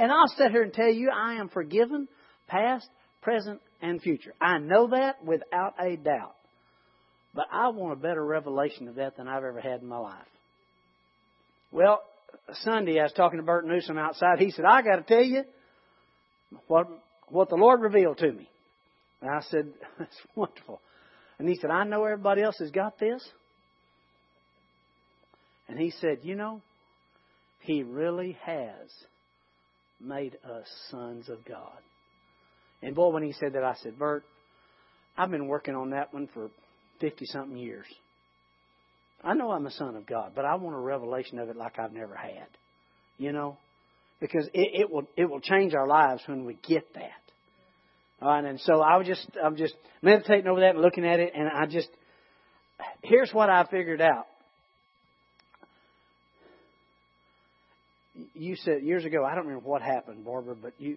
And I'll sit here and tell you I am forgiven, past, present, and future. I know that without a doubt. But I want a better revelation of that than I've ever had in my life. Well, Sunday I was talking to Bert Newsom outside. He said, I got to tell you what, what the Lord revealed to me. And I said, That's wonderful. And he said, I know everybody else has got this. And he said, You know, He really has made us sons of God. And boy, when he said that, I said, Bert, I've been working on that one for 50 something years. I know I'm a son of God, but I want a revelation of it like I've never had. You know? Because it, it will it will change our lives when we get that. All right, and so I was just I'm just meditating over that and looking at it and I just here's what I figured out. You said years ago, I don't remember what happened, Barbara, but you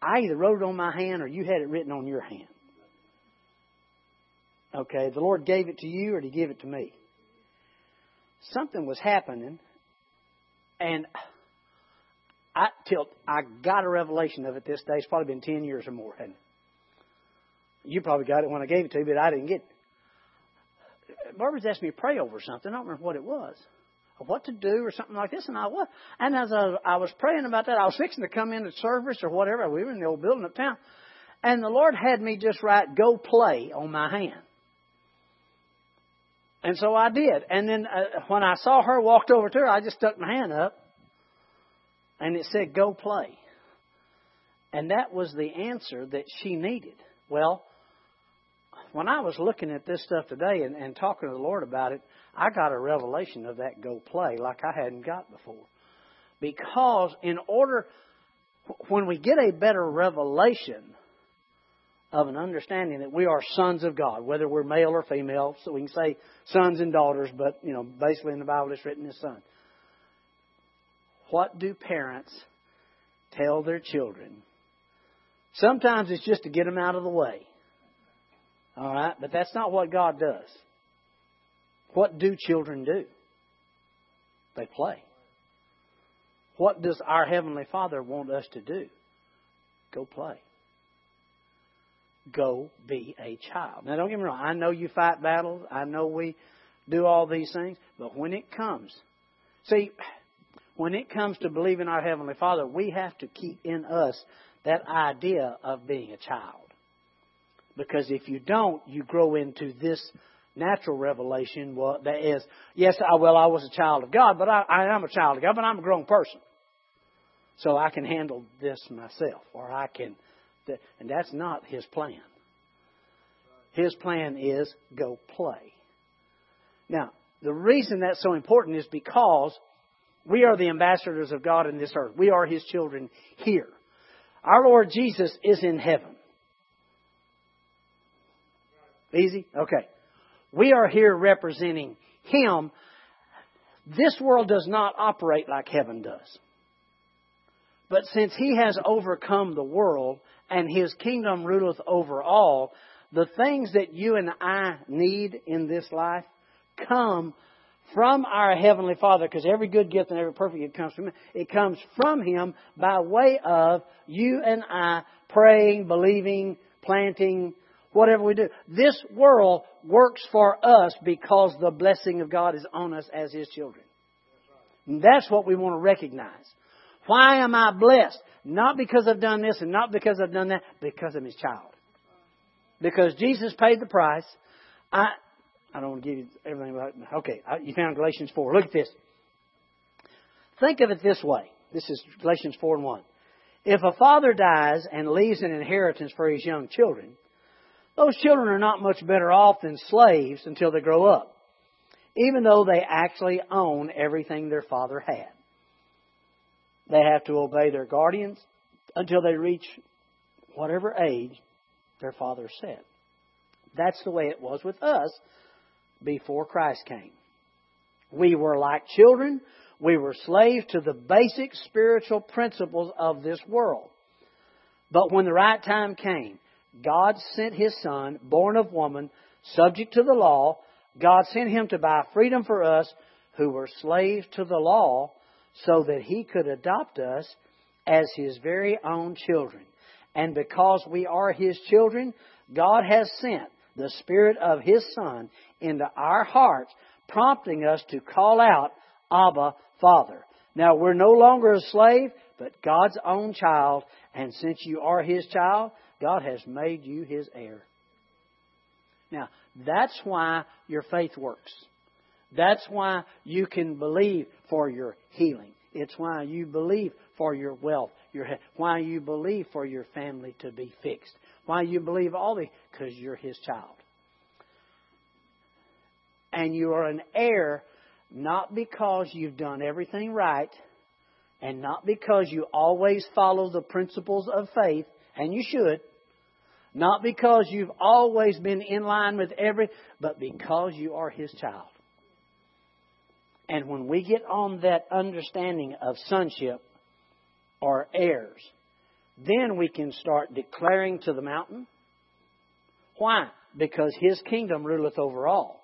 I either wrote it on my hand or you had it written on your hand. Okay, the Lord gave it to you or did He give it to me? Something was happening, and I till I got a revelation of it this day. It's probably been ten years or more, hasn't it? You probably got it when I gave it to you, but I didn't get it. Barbara's asked me to pray over something. I don't remember what it was what to do or something like this, and I was. And as I, I was praying about that, I was fixing to come into service or whatever. We were in the old building uptown, and the Lord had me just write "Go play" on my hand. And so I did. And then uh, when I saw her walked over to her, I just stuck my hand up, and it said "Go play." And that was the answer that she needed. Well, when I was looking at this stuff today and, and talking to the Lord about it, I got a revelation of that go play like I hadn't got before. Because in order, when we get a better revelation of an understanding that we are sons of God, whether we're male or female, so we can say sons and daughters, but you know, basically in the Bible it's written as son. What do parents tell their children? Sometimes it's just to get them out of the way. All right? But that's not what God does. What do children do? They play. What does our Heavenly Father want us to do? Go play. Go be a child. Now, don't get me wrong. I know you fight battles. I know we do all these things. But when it comes, see, when it comes to believing our Heavenly Father, we have to keep in us that idea of being a child. Because if you don't, you grow into this natural revelation well, that is, yes, I, well, I was a child of God, but I, I am a child of God, but I'm a grown person. So I can handle this myself, or I can, and that's not His plan. His plan is go play. Now, the reason that's so important is because we are the ambassadors of God in this earth. We are His children here. Our Lord Jesus is in heaven. Easy? Okay. We are here representing Him. This world does not operate like heaven does. But since He has overcome the world and His kingdom ruleth over all, the things that you and I need in this life come from our Heavenly Father, because every good gift and every perfect gift comes from Him. It comes from Him by way of you and I praying, believing, planting, whatever we do. This world works for us because the blessing of God is on us as His children. And that's what we want to recognize. Why am I blessed? Not because I've done this and not because I've done that, because I'm His child. Because Jesus paid the price. I, I don't want to give you everything about it. Okay, you found Galatians 4. Look at this. Think of it this way. This is Galatians 4 and 1. If a father dies and leaves an inheritance for his young children, those children are not much better off than slaves until they grow up, even though they actually own everything their father had. They have to obey their guardians until they reach whatever age their father set. That's the way it was with us before Christ came. We were like children. We were slaves to the basic spiritual principles of this world. But when the right time came, God sent His Son, born of woman, subject to the law. God sent Him to buy freedom for us who were slaves to the law so that He could adopt us as his very own children. And because we are his children, God has sent the Spirit of his Son into our hearts, prompting us to call out, Abba, Father. Now we're no longer a slave, but God's own child, and since you are his child, God has made you his heir. Now, that's why your faith works. That's why you can believe for your healing. It's why you believe for your wealth, your why you believe for your family to be fixed. Why you believe all the because you're his child. And you are an heir not because you've done everything right and not because you always follow the principles of faith, and you should, not because you've always been in line with every, but because you are His child. And when we get on that understanding of sonship or heirs, then we can start declaring to the mountain. Why? Because His kingdom ruleth over all.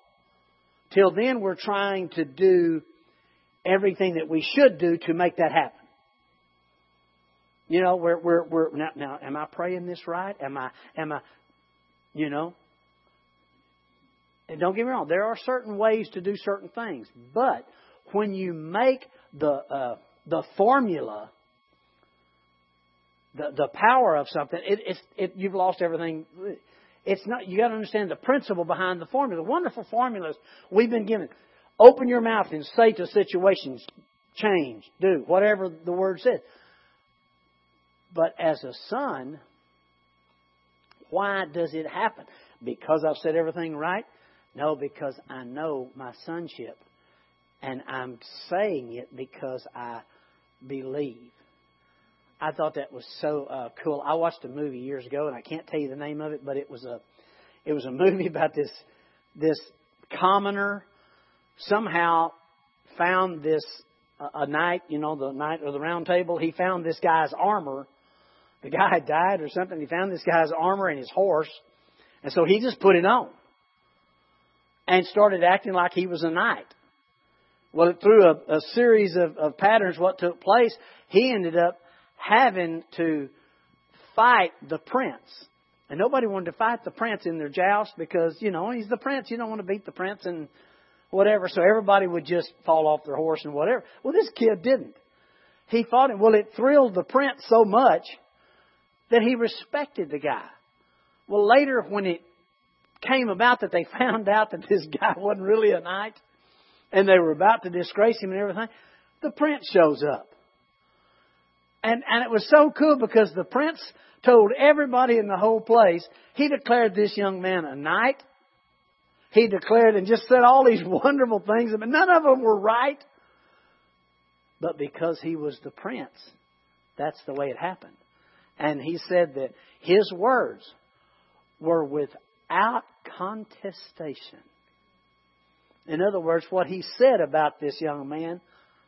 Till then, we're trying to do everything that we should do to make that happen. You know, we're, we're, we're now, now, am I praying this right? Am I, am I, you know? And don't get me wrong, there are certain ways to do certain things, but when you make the, uh, the formula, the, the power of something, it, it's, it, you've lost everything. It's not, you got to understand the principle behind the formula. The wonderful formulas we've been given. Open your mouth and say to situations, change, do, whatever the word says. But as a son, why does it happen? Because I've said everything right? No, because I know my sonship. And I'm saying it because I believe. I thought that was so uh, cool. I watched a movie years ago, and I can't tell you the name of it, but it was a it was a movie about this this commoner somehow found this uh, a knight, you know, the knight of the round table. He found this guy's armor the guy had died or something. He found this guy's armor and his horse. And so he just put it on and started acting like he was a knight. Well, through a, a series of, of patterns, what took place, he ended up having to fight the prince. And nobody wanted to fight the prince in their joust because, you know, he's the prince. You don't want to beat the prince and whatever. So everybody would just fall off their horse and whatever. Well, this kid didn't. He fought him. Well, it thrilled the prince so much that he respected the guy. Well, later when it came about that they found out that this guy wasn't really a knight and they were about to disgrace him and everything, the prince shows up. And, and it was so cool because the prince told everybody in the whole place, he declared this young man a knight. He declared and just said all these wonderful things, but none of them were right. But because he was the prince, that's the way it happened. And he said that his words were without contestation. In other words, what he said about this young man,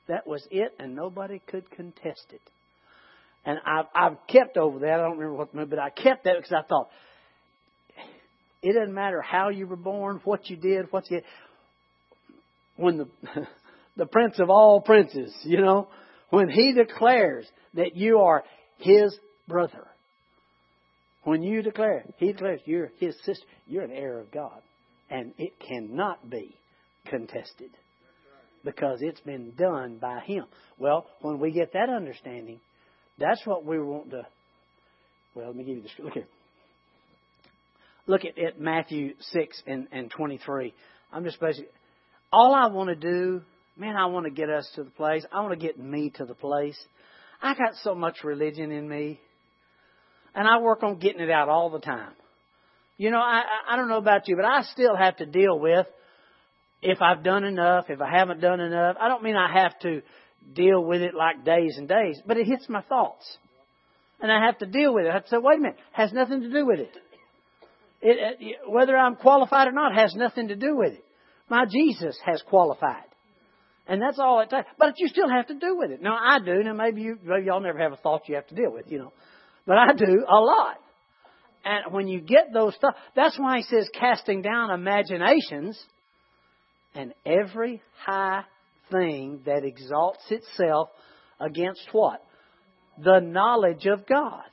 that was it, and nobody could contest it. And I've, I've kept over that. I don't remember what the movie, but I kept that because I thought it doesn't matter how you were born, what you did, what you. When the the prince of all princes, you know, when he declares that you are his brother. When you declare, he declares you're his sister, you're an heir of God. And it cannot be contested because it's been done by him. Well, when we get that understanding, that's what we want to. Well, let me give you this. Look here. Look at, at Matthew 6 and, and 23. I'm just basically. All I want to do, man, I want to get us to the place. I want to get me to the place. I got so much religion in me and I work on getting it out all the time. You know, I, I don't know about you, but I still have to deal with if I've done enough, if I haven't done enough. I don't mean I have to deal with it like days and days, but it hits my thoughts. And I have to deal with it. I have to say, wait a minute, has nothing to do with it. It, uh, it. Whether I'm qualified or not has nothing to do with it. My Jesus has qualified. And that's all it takes. But you still have to do with it. Now I do. Now maybe you, maybe y'all never have a thought you have to deal with, you know. But I do a lot. And when you get those thoughts, that's why he says casting down imaginations and every high thing that exalts itself against what? the knowledge of God.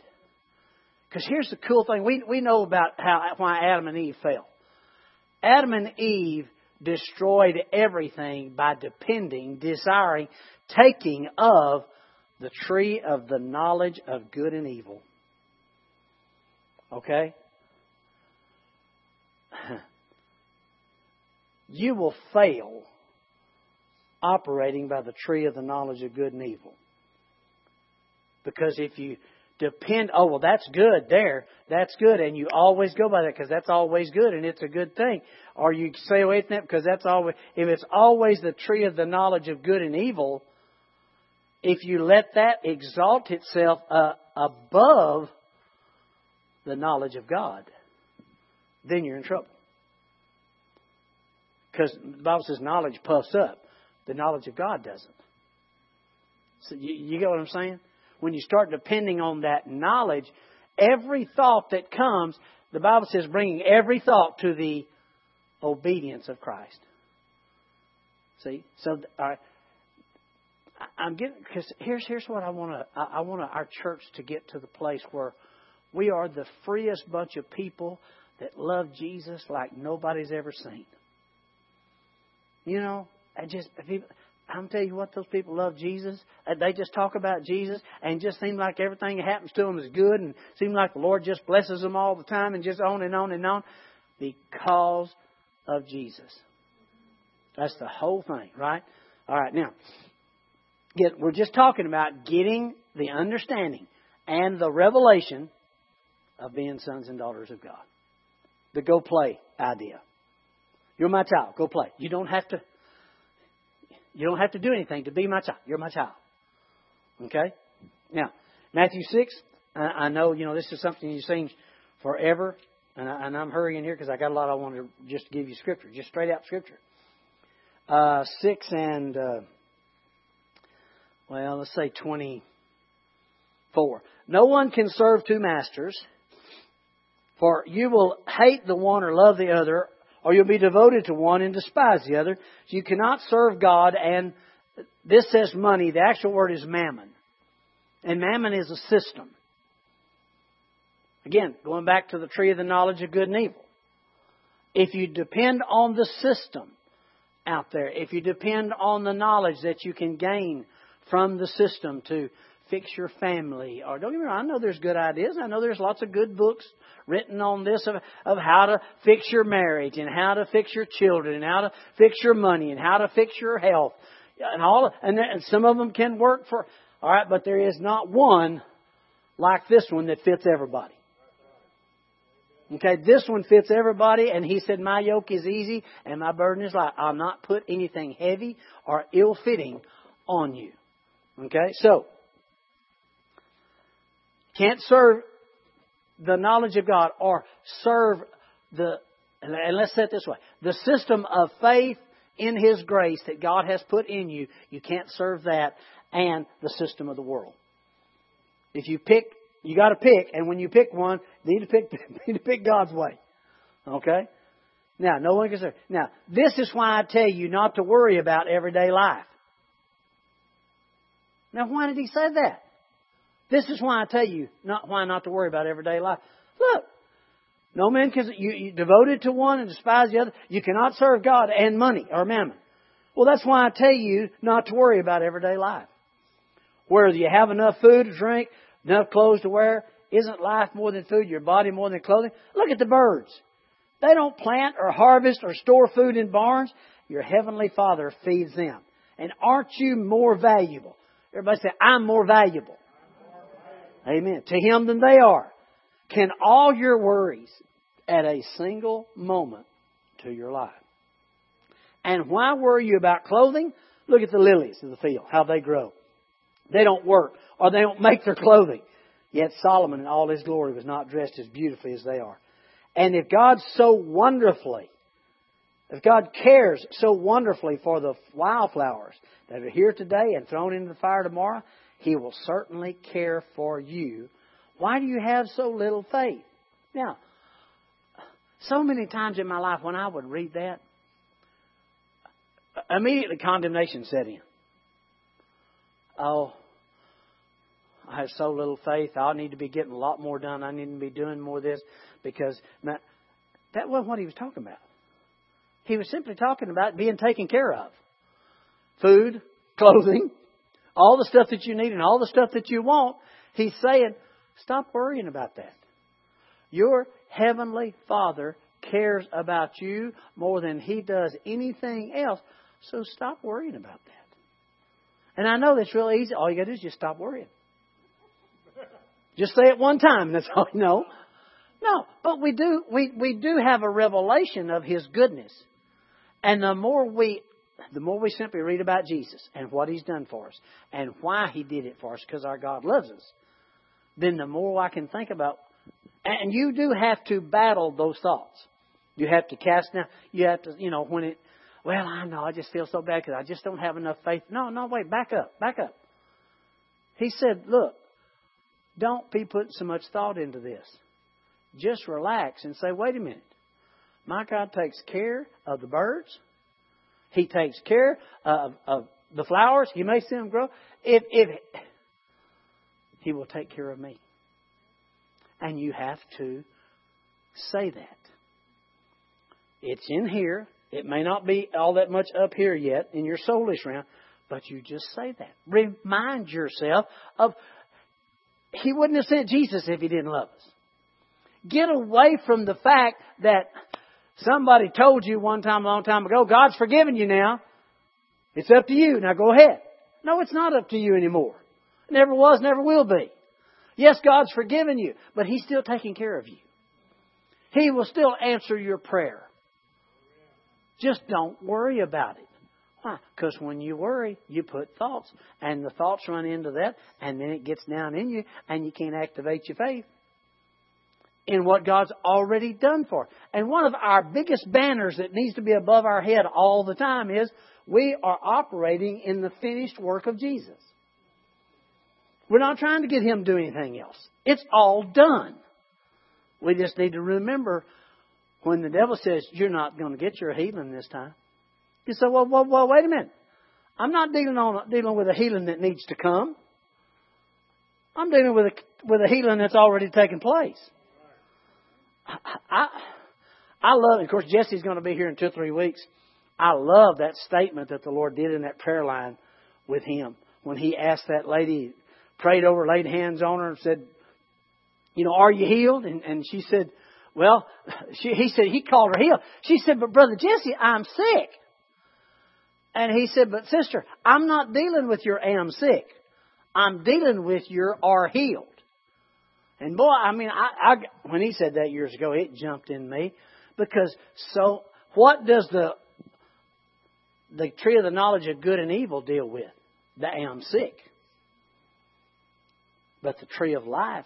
Because here's the cool thing. We, we know about how, why Adam and Eve fell. Adam and Eve destroyed everything by depending, desiring, taking of the tree of the knowledge of good and evil. Okay? You will fail operating by the tree of the knowledge of good and evil. Because if you depend, oh, well, that's good there. That's good. And you always go by that because that's always good and it's a good thing. Or you stay away from that because that's always, if it's always the tree of the knowledge of good and evil, if you let that exalt itself uh, above the knowledge of God, then you're in trouble. Because the Bible says knowledge puffs up, the knowledge of God doesn't. So you, you get what I'm saying? when you start depending on that knowledge, every thought that comes, the Bible says, bringing every thought to the obedience of Christ. See, so all right, I'm getting because here's here's what I want to I, want our church to get to the place where we are the freest bunch of people that love Jesus like nobody's ever seen. You know, I just people, I'm telling you what, those people love Jesus. They just talk about Jesus and just seem like everything that happens to them is good and seem like the Lord just blesses them all the time and just on and on and on because of Jesus. That's the whole thing, right? All right, now, get, we're just talking about getting the understanding and the revelation of being sons and daughters of God. The go play idea. You're my child. Go play. You don't have to you don't have to do anything to be my child. You're my child. Okay? Now, Matthew 6, I know, you know, this is something you've seen forever, and, I, am hurrying here because I got a lot I want to just give you scripture, just straight out scripture. Uh, 6 and, uh, well, let's say 24. No one can serve two masters, for you will hate the one or love the other, or you'll be devoted to one and despise the other. So you cannot serve God and this says money. The actual word is mammon. And mammon is a system. Again, going back to the tree of the knowledge of good and evil. If you depend on the system out there, if you depend on the knowledge that you can gain from the system to fix your family. Or don't get me wrong, I know there's good ideas. I know there's lots of good books written on this of, of how to fix your marriage and how to fix your children and how to fix your money and how to fix your health and all. And, and some of them can work for. All right, but there is not one like this one that fits everybody. Okay, this one fits everybody, and he said, My yoke is easy and my burden is light. I'll not put anything heavy or ill fitting on you. Okay, so can't serve the knowledge of God or serve the, and let's say it this way, the system of faith in His grace that God has put in you, you can't serve that and the system of the world. If you pick, you got to pick, and when you pick one, you need to pick, need to pick God's way. Okay? Now, no one can serve. Now, this is why I tell you not to worry about everyday life. Now, why did he say that? This is why I tell you not why not to worry about everyday life. Look, no man can you, you devoted to one and despise the other. You cannot serve God and money or mammon. Well, that's why I tell you not to worry about everyday life. Whether you have enough food to drink, enough clothes to wear, isn't life more than food, your body more than clothing? Look at the birds. They don't plant or harvest or store food in barns. Your heavenly Father feeds them. And aren't you more valuable? Everybody say, I'm more valuable. Amen. To Him than they are. Can all your worries add a single moment to your life? And why worry you about clothing? Look at the lilies of the field, how they grow. They don't work or they don't make their clothing. Yet Solomon in all his glory was not dressed as beautifully as they are. And if God so wonderfully, if God cares so wonderfully for the wildflowers that are here today and thrown into the fire tomorrow, he will certainly care for you. Why do you have so little faith? Now, so many times in my life when I would read that, immediately condemnation set in. Oh, I have so little faith. I need to be getting a lot more done. I need to be doing more of this because that wasn't what he was talking about. He was simply talking about being taken care of. Food, clothing, all the stuff that you need and all the stuff that you want. He's saying, stop worrying about that. Your heavenly Father cares about you more than he does anything else. So stop worrying about that. And I know that's really easy. All you got to do is just stop worrying. Just say it one time. That's all you know. No, but we do we, we do have a revelation of his goodness. And the more we the more we simply read about Jesus and what he's done for us and why he did it for us because our God loves us, then the more I can think about and you do have to battle those thoughts. You have to cast down. You have to, you know, when it, well, I know, I just feel so bad because I just don't have enough faith. No, no, wait, back up, back up. He said, look, don't be putting so much thought into this. Just relax and say, wait a minute. My God takes care of the birds. He takes care of, of the flowers. He may see them grow. If, if He will take care of me. And you have to say that. It's in here. It may not be all that much up here yet in your soulish realm, but you just say that. Remind yourself of He wouldn't have sent Jesus if He didn't love us. Get away from the fact that somebody told you one time, a long time ago, God's forgiven you now. It's up to you. Now go ahead. No, it's not up to you anymore. It never was, never will be. Yes, God's forgiven you, but He's still taking care of you. He will still answer your prayer. Just don't worry about it. Why? Because when you worry, you put thoughts, and the thoughts run into that, and then it gets down in you, and you can't activate your faith in what God's already done for. And one of our biggest banners that needs to be above our head all the time is we are operating in the finished work of Jesus. We're not trying to get Him to do anything else. It's all done. We just need to remember when the devil says, You're not going to get your healing this time. You say, Well, well, well wait a minute. I'm not dealing, on, dealing with a healing that needs to come. I'm dealing with a, with a healing that's already taken place. I, I, love, of course, Jesse's going to be here in two or three weeks. I love that statement that the Lord did in that prayer line with him when he asked that lady, prayed over, laid hands on her, and said, You know, are you healed? And, and she said, well, she, he said he called her healed. She said, but brother Jesse, I'm sick. And he said, but sister, I'm not dealing with your am sick. I'm dealing with your are healed. And boy, I mean, I, I, when he said that years ago, it jumped in me because so what does the the tree of the knowledge of good and evil deal with? The am sick. But the tree of life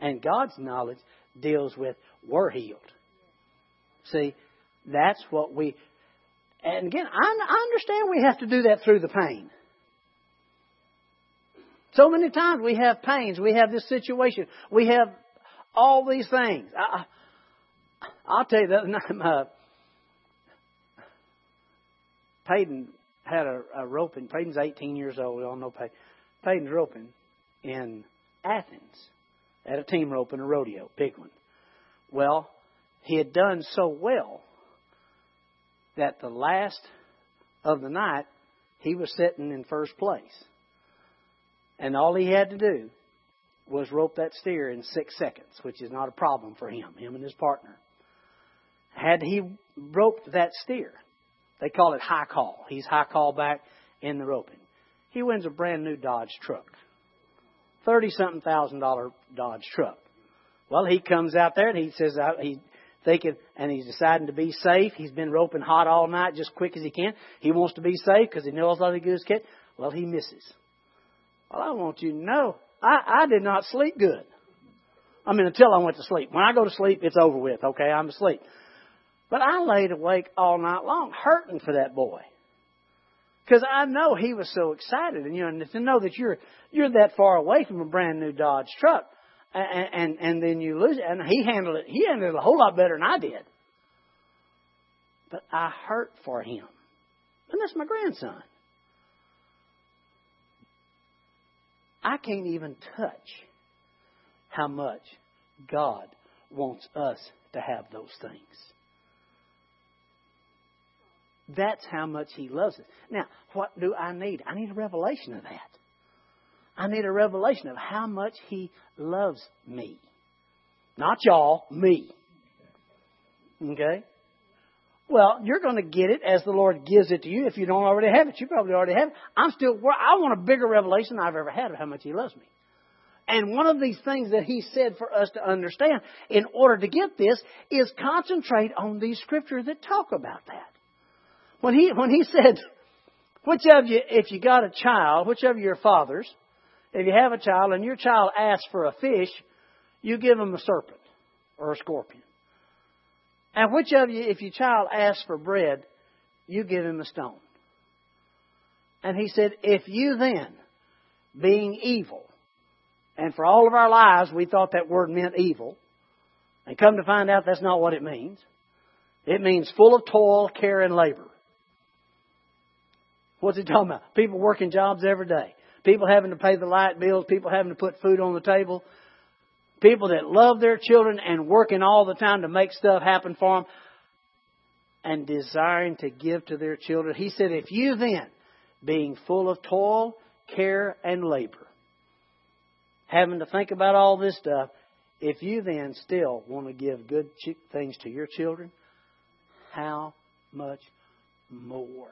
and God's knowledge deals with we're healed. See, that's what we, and again, I, I understand we have to do that through the pain. So many times we have pains, we have this situation, we have all these things. I, I'll tell you that uh, Peyton had a, a roping. Peyton's 18 years old. We all know. Peyton's roping in Athens at a team roping in a rodeo, big one. Well, he had done so well that the last of the night, he was sitting in first place. And all he had to do was rope that steer in six seconds, which is not a problem for him, him and his partner. Had he roped that steer, they call it high call. He's high call back in the roping. He wins a brand new Dodge truck. Thirty something thousand dollar Dodge truck. Well, he comes out there and he says uh, he thinking and he's deciding to be safe. He's been roping hot all night, just quick as he can. He wants to be safe because he knows all he good as Well, he misses. Well, I want you to know I, I did not sleep good. I mean, until I went to sleep. When I go to sleep, it's over with. Okay, I'm asleep. But I laid awake all night long, hurting for that boy. Because I know he was so excited, and you know, to know that you're you're that far away from a brand new Dodge truck and, and, and then you lose it. And he handled it. He handled it a whole lot better than I did. But I hurt for him. And that's my grandson. I can't even touch how much God wants us to have those things. That's how much He loves us. Now, what do I need? I need a revelation of that. I need a revelation of how much He loves me. Not y'all, me. Okay? Well, you're going to get it as the Lord gives it to you. If you don't already have it, you probably already have it. I'm still, I want a bigger revelation than I've ever had of how much He loves me. And one of these things that He said for us to understand in order to get this is concentrate on these scriptures that talk about that. When He, when He said, which of you, if you got a child, which of your fathers, if you have a child and your child asks for a fish, you give him a serpent or a scorpion. And which of you, if your child asks for bread, you give him a stone? And he said, If you then, being evil, and for all of our lives we thought that word meant evil, and come to find out that's not what it means. It means full of toil, care, and labor. What's he talking about? People working jobs every day. People having to pay the light bills, people having to put food on the table, people that love their children and working all the time to make stuff happen for them and desiring to give to their children. He said, if you then, being full of toil, care, and labor, having to think about all this stuff, if you then still want to give good things to your children, how much more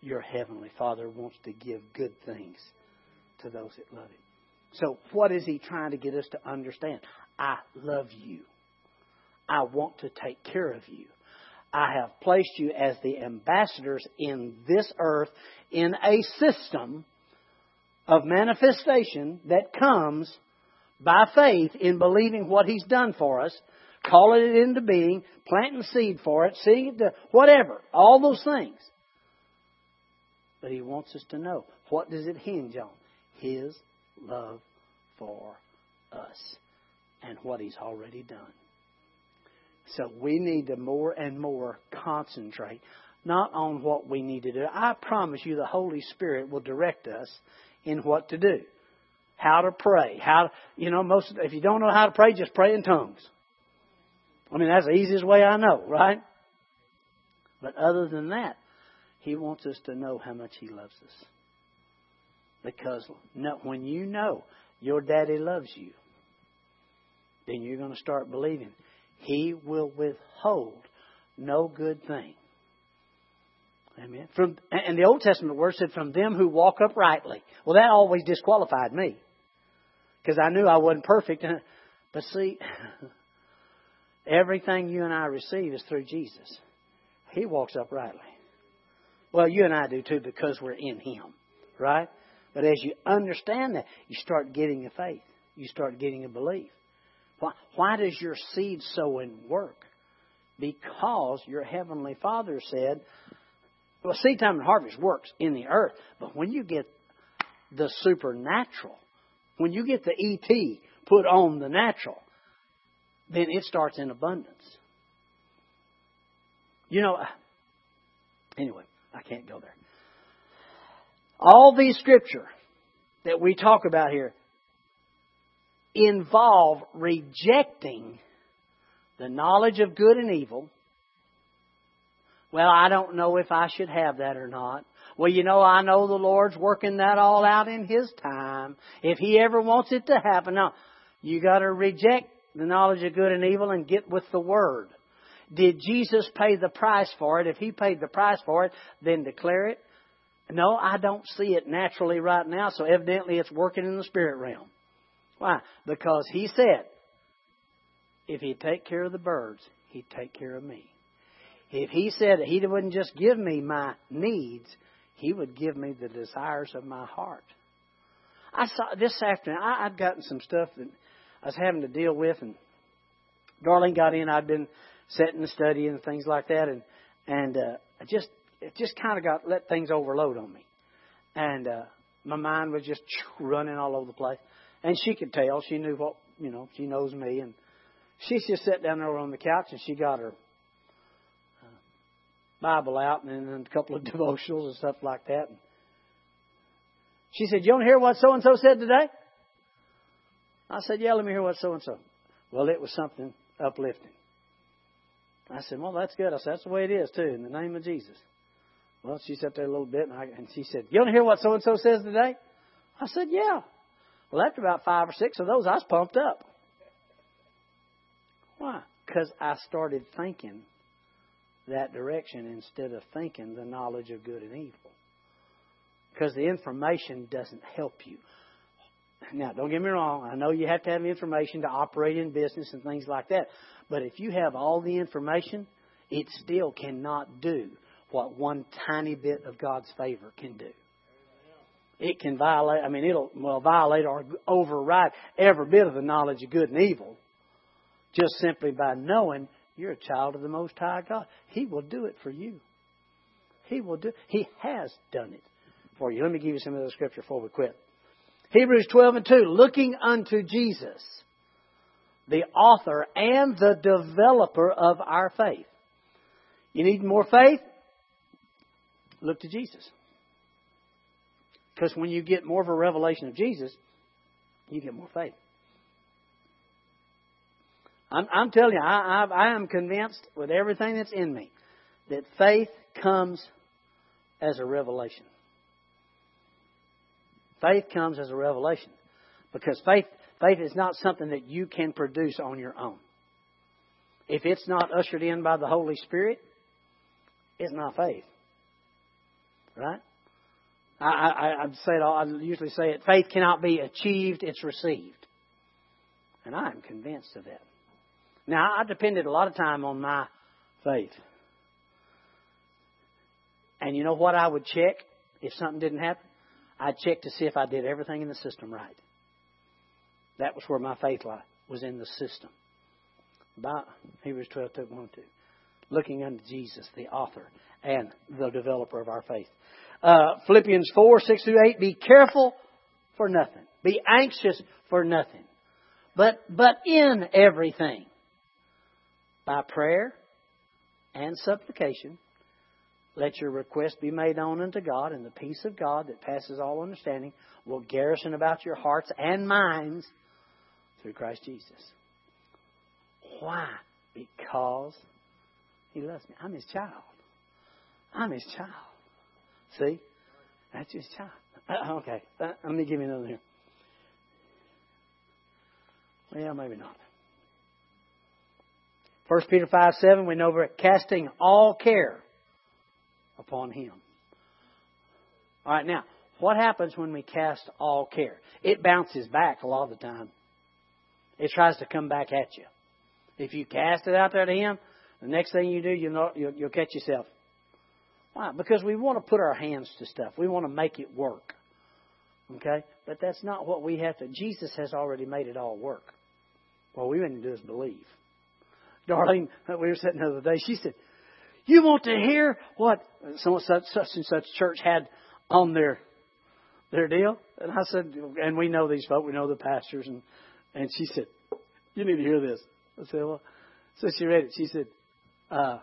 your Heavenly Father wants to give good things to those that love Him? So, what is he trying to get us to understand? I love you. I want to take care of you. I have placed you as the ambassadors in this earth in a system of manifestation that comes by faith in believing what He's done for us, calling it into being, planting seed for it, seeing it to whatever, all those things. But He wants us to know what does it hinge on? His love for us and what He's already done. So we need to more and more concentrate not on what we need to do. I promise you the Holy Spirit will direct us in what to do. How to pray. How you know, most if you don't know how to pray, just pray in tongues. I mean that's the easiest way I know, right? But other than that, he wants us to know how much he loves us. Because when you know your daddy loves you, then you're going to start believing he will withhold no good thing. Amen. From and the Old Testament word said, "From them who walk uprightly." Well, that always disqualified me because I knew I wasn't perfect. But see, everything you and I receive is through Jesus. He walks uprightly. Well, you and I do too because we're in Him, right? But as you understand that, you start getting a faith. You start getting a belief. Why, why does your seed sowing work? Because your Heavenly Father said, well, seed time and harvest works in the earth, but when you get the supernatural, when you get the ET put on the natural, then it starts in abundance. You know, anyway, I can't go there. All these scripture that we talk about here involve rejecting the knowledge of good and evil. Well, I don't know if I should have that or not. Well, you know, I know the Lord's working that all out in His time. If He ever wants it to happen. Now, you gotta reject the knowledge of good and evil and get with the Word. Did Jesus pay the price for it? If He paid the price for it, then declare it no, I don't see it naturally right now, so evidently it's working in the spirit realm. Why? Because he said, if he'd take care of the birds, he'd take care of me. If he said he wouldn't just give me my needs, he would give me the desires of my heart. I saw this afternoon, I, I'd gotten some stuff that I was having to deal with, and Darlene got in. I'd been sitting and studying and things like that, and and uh, I just it just kind of got let things overload on me, and uh, my mind was just running all over the place. And she could tell. She knew what you know. She knows me, and she's just sat down there on the couch, and she got her uh, Bible out, and then a couple of devotionals and stuff like that. And She said, You to hear what so and so said today? I said, Yeah, let me hear what so and so. Well, it was something uplifting. I said, Well, that's good. I said, That's the way it is, too, in the name of Jesus. Well, she sat there a little bit, and, I, and she said, You want to hear what so and so says today? I said, Yeah. Well, after about five or six of those, I was pumped up. Why? Because I started thinking that direction instead of thinking the knowledge of good and evil. Because the information doesn't help you. Now, don't get me wrong. I know you have to have information to operate in business and things like that. But if you have all the information, it still cannot do what one tiny bit of God's favor can do. It can violate, I mean, it'll, well, violate or override every bit of the knowledge of good and evil just simply by knowing you're a child of the Most High God. He will do it for you. He will do, He has done it for you. Let me give you some of the scripture before we quit. Hebrews 12 and 2, looking unto Jesus, the author and the developer of our faith. You need more faith? Look to Jesus. Because when you get more of a revelation of Jesus, you get more faith. I'm, I'm telling you, I, I, I am convinced with everything that's in me that faith comes as a revelation. Faith comes as a revelation. Because faith, faith is not something that you can produce on your own. If it's not ushered in by the Holy Spirit, it's not faith. Right? I, I, I'd say it all, I usually say it, faith cannot be achieved, it's received. And I am convinced of that. Now, I depended a lot of time on my faith. And you know what I would check if something didn't happen? I'd check to see if I did everything in the system right. That was where my faith lie, was in the system. By Hebrews 12, 1 2. Looking unto Jesus, the author and the developer of our faith. Uh, Philippians 4, 6 through 8. Be careful for nothing. Be anxious for nothing. But, but in everything, by prayer and supplication, let your request be made known unto God, and the peace of God that passes all understanding will garrison about your hearts and minds through Christ Jesus. Why? Because He loves me. I'm His child. I'm His child. See? That's His child. Uh, okay. Uh, let me give you another here. Well, maybe not. 1 Peter 5 7, we know we're casting all care upon Him. All right, now, what happens when we cast all care? It bounces back a lot of the time. It tries to come back at you. If you cast it out there to Him, the next thing you do, you know, you'll, you'll catch yourself. Why? Because we want to put our hands to stuff. We want to make it work. Okay? But that's not what we have to. Jesus has already made it all work. What we need to do is believe. Darlene, we were sitting the other day, she said, You want to hear what such, such and such church had on their their deal? And I said, and we know these folk, we know the pastors, and and she said, You need to hear this. I said, Well, so she read it. She said, uh,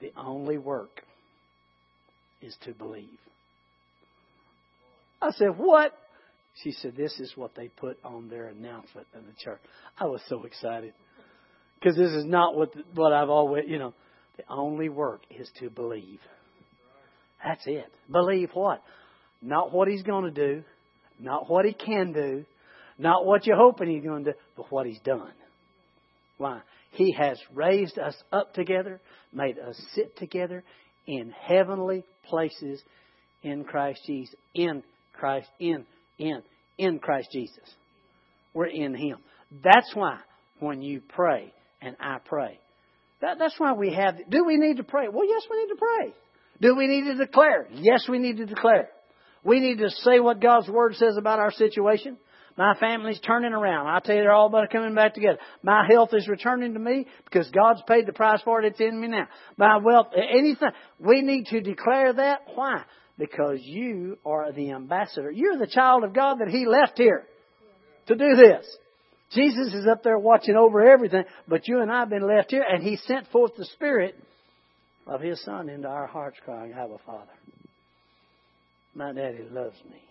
The only work is to believe. I said, What? She said, This is what they put on their announcement in the church. I was so excited. Because this is not what what I've always, you know, the only work is to believe. That's it. Believe what? Not what he's going to do, not what he can do, not what you're hoping he's going to do, but what he's done. Why? He has raised us up together, made us sit together in heavenly places in Christ Jesus. In Christ, in, in, in Christ Jesus. We're in Him. That's why when you pray, and I pray. That, that's why we have. Do we need to pray? Well, yes, we need to pray. Do we need to declare? Yes, we need to declare. We need to say what God's Word says about our situation. My family's turning around. I tell you, they're all about coming back together. My health is returning to me because God's paid the price for it. It's in me now. My wealth, anything. We need to declare that. Why? Because you are the ambassador. You're the child of God that He left here to do this. Jesus is up there watching over everything, but you and I have been left here, and He sent forth the Spirit of His Son into our hearts, crying, Abba Father. My daddy loves me.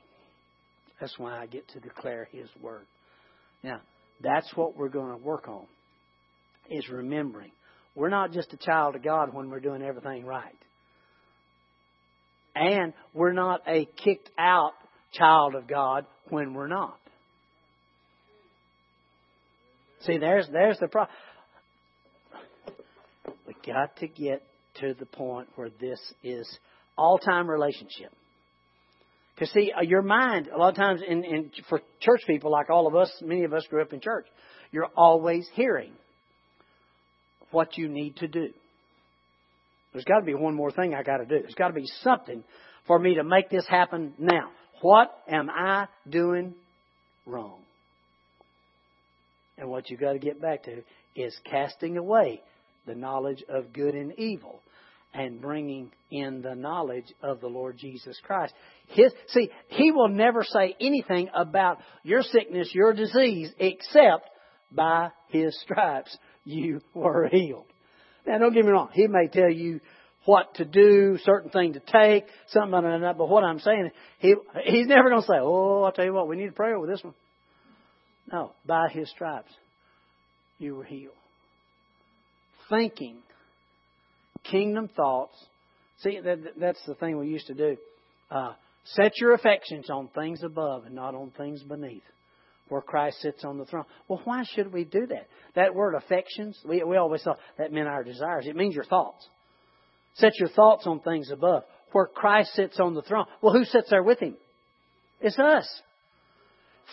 That's why I get to declare His Word. Now, that's what we're going to work on, is remembering. We're not just a child of God when we're doing everything right. And we're not a kicked out child of God when we're not. See, there's there's the problem. We got to get to the point where this is all time relationship. Because see, uh, your mind a lot of times in, in for church people like all of us, many of us grew up in church. You're always hearing what you need to do. There's got to be one more thing I got to do. There's got to be something for me to make this happen now. What am I doing wrong? And what you've got to get back to is casting away the knowledge of good and evil and bringing in the knowledge of the Lord Jesus Christ. His, see, He will never say anything about your sickness, your disease, except by His stripes you were healed. Now, don't get me wrong. He may tell you what to do, certain thing to take, something like that. But what I'm saying, he he's never going to say, "Oh, I'll tell you what, we need to pray over this one." No, by His stripes, you were healed. Thinking, kingdom thoughts. See, that, that's the thing we used to do. Uh, set your affections on things above and not on things beneath, where Christ sits on the throne. Well, why should we do that? That word affections, we, we always thought that meant our desires. It means your thoughts. Set your thoughts on things above, where Christ sits on the throne. Well, who sits there with him? It's us.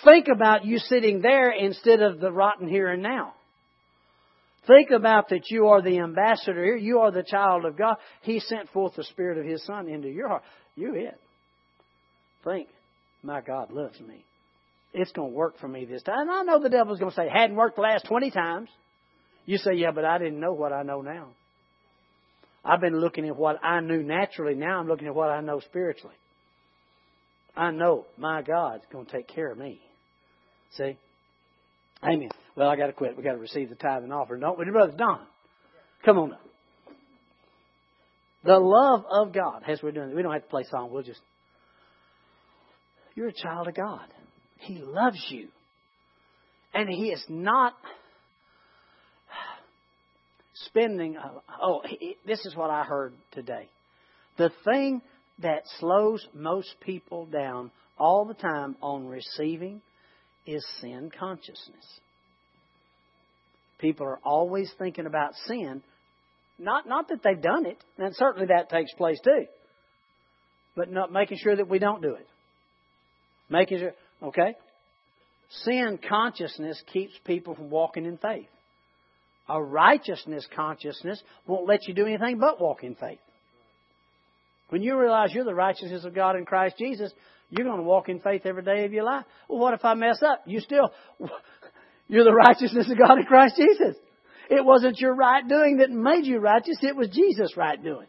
Think about you sitting there instead of the rotten here and now. Think about that you are the ambassador here. You are the child of God. He sent forth the Spirit of His Son into your heart. You it. Think, my God loves me. It's going to work for me this time. And I know the devil's going to say, hadn't worked the last 20 times. You say, yeah, but I didn't know what I know now. I've been looking at what I knew naturally. Now I'm looking at what I know spiritually. I know my God's going to take care of me. See? Amen. Well, I got to quit. We got to receive the tithe and offering, don't we, brother Don? Come on up. The love of God, as we're doing, we don't have to play song. We'll just. You're a child of God. He loves you, and He is not spending. Oh, this is what I heard today. The thing that slows most people down all the time on receiving is sin consciousness. People are always thinking about sin. Not, not that they've done it, and certainly that takes place too. But not making sure that we don't do it. Making sure, okay? Sin consciousness keeps people from walking in faith. A righteousness consciousness won't let you do anything but walk in faith. When you realize you're the righteousness of God in Christ Jesus, you're going to walk in faith every day of your life. Well, what if I mess up? You still, you're the righteousness of God in Christ Jesus. It wasn't your right doing that made you righteous, it was Jesus' right doing.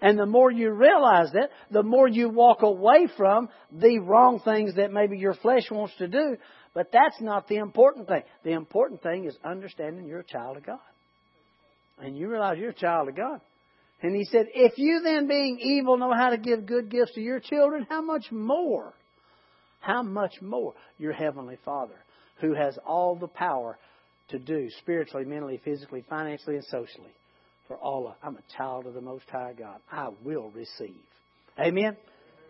And the more you realize that, the more you walk away from the wrong things that maybe your flesh wants to do. But that's not the important thing. The important thing is understanding you're a child of God. And you realize you're a child of God. And he said, If you then, being evil, know how to give good gifts to your children, how much more? How much more your Heavenly Father, who has all the power to do spiritually, mentally, physically, financially, and socially for all of us. I'm a child of the Most High God. I will receive. Amen?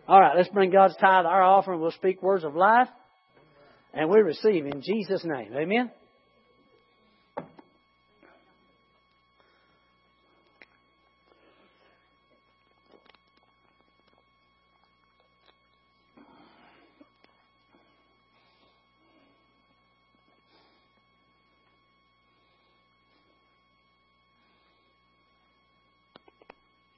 All right, let's bring God's tithe, our offering. We'll speak words of life, and we receive in Jesus' name. Amen?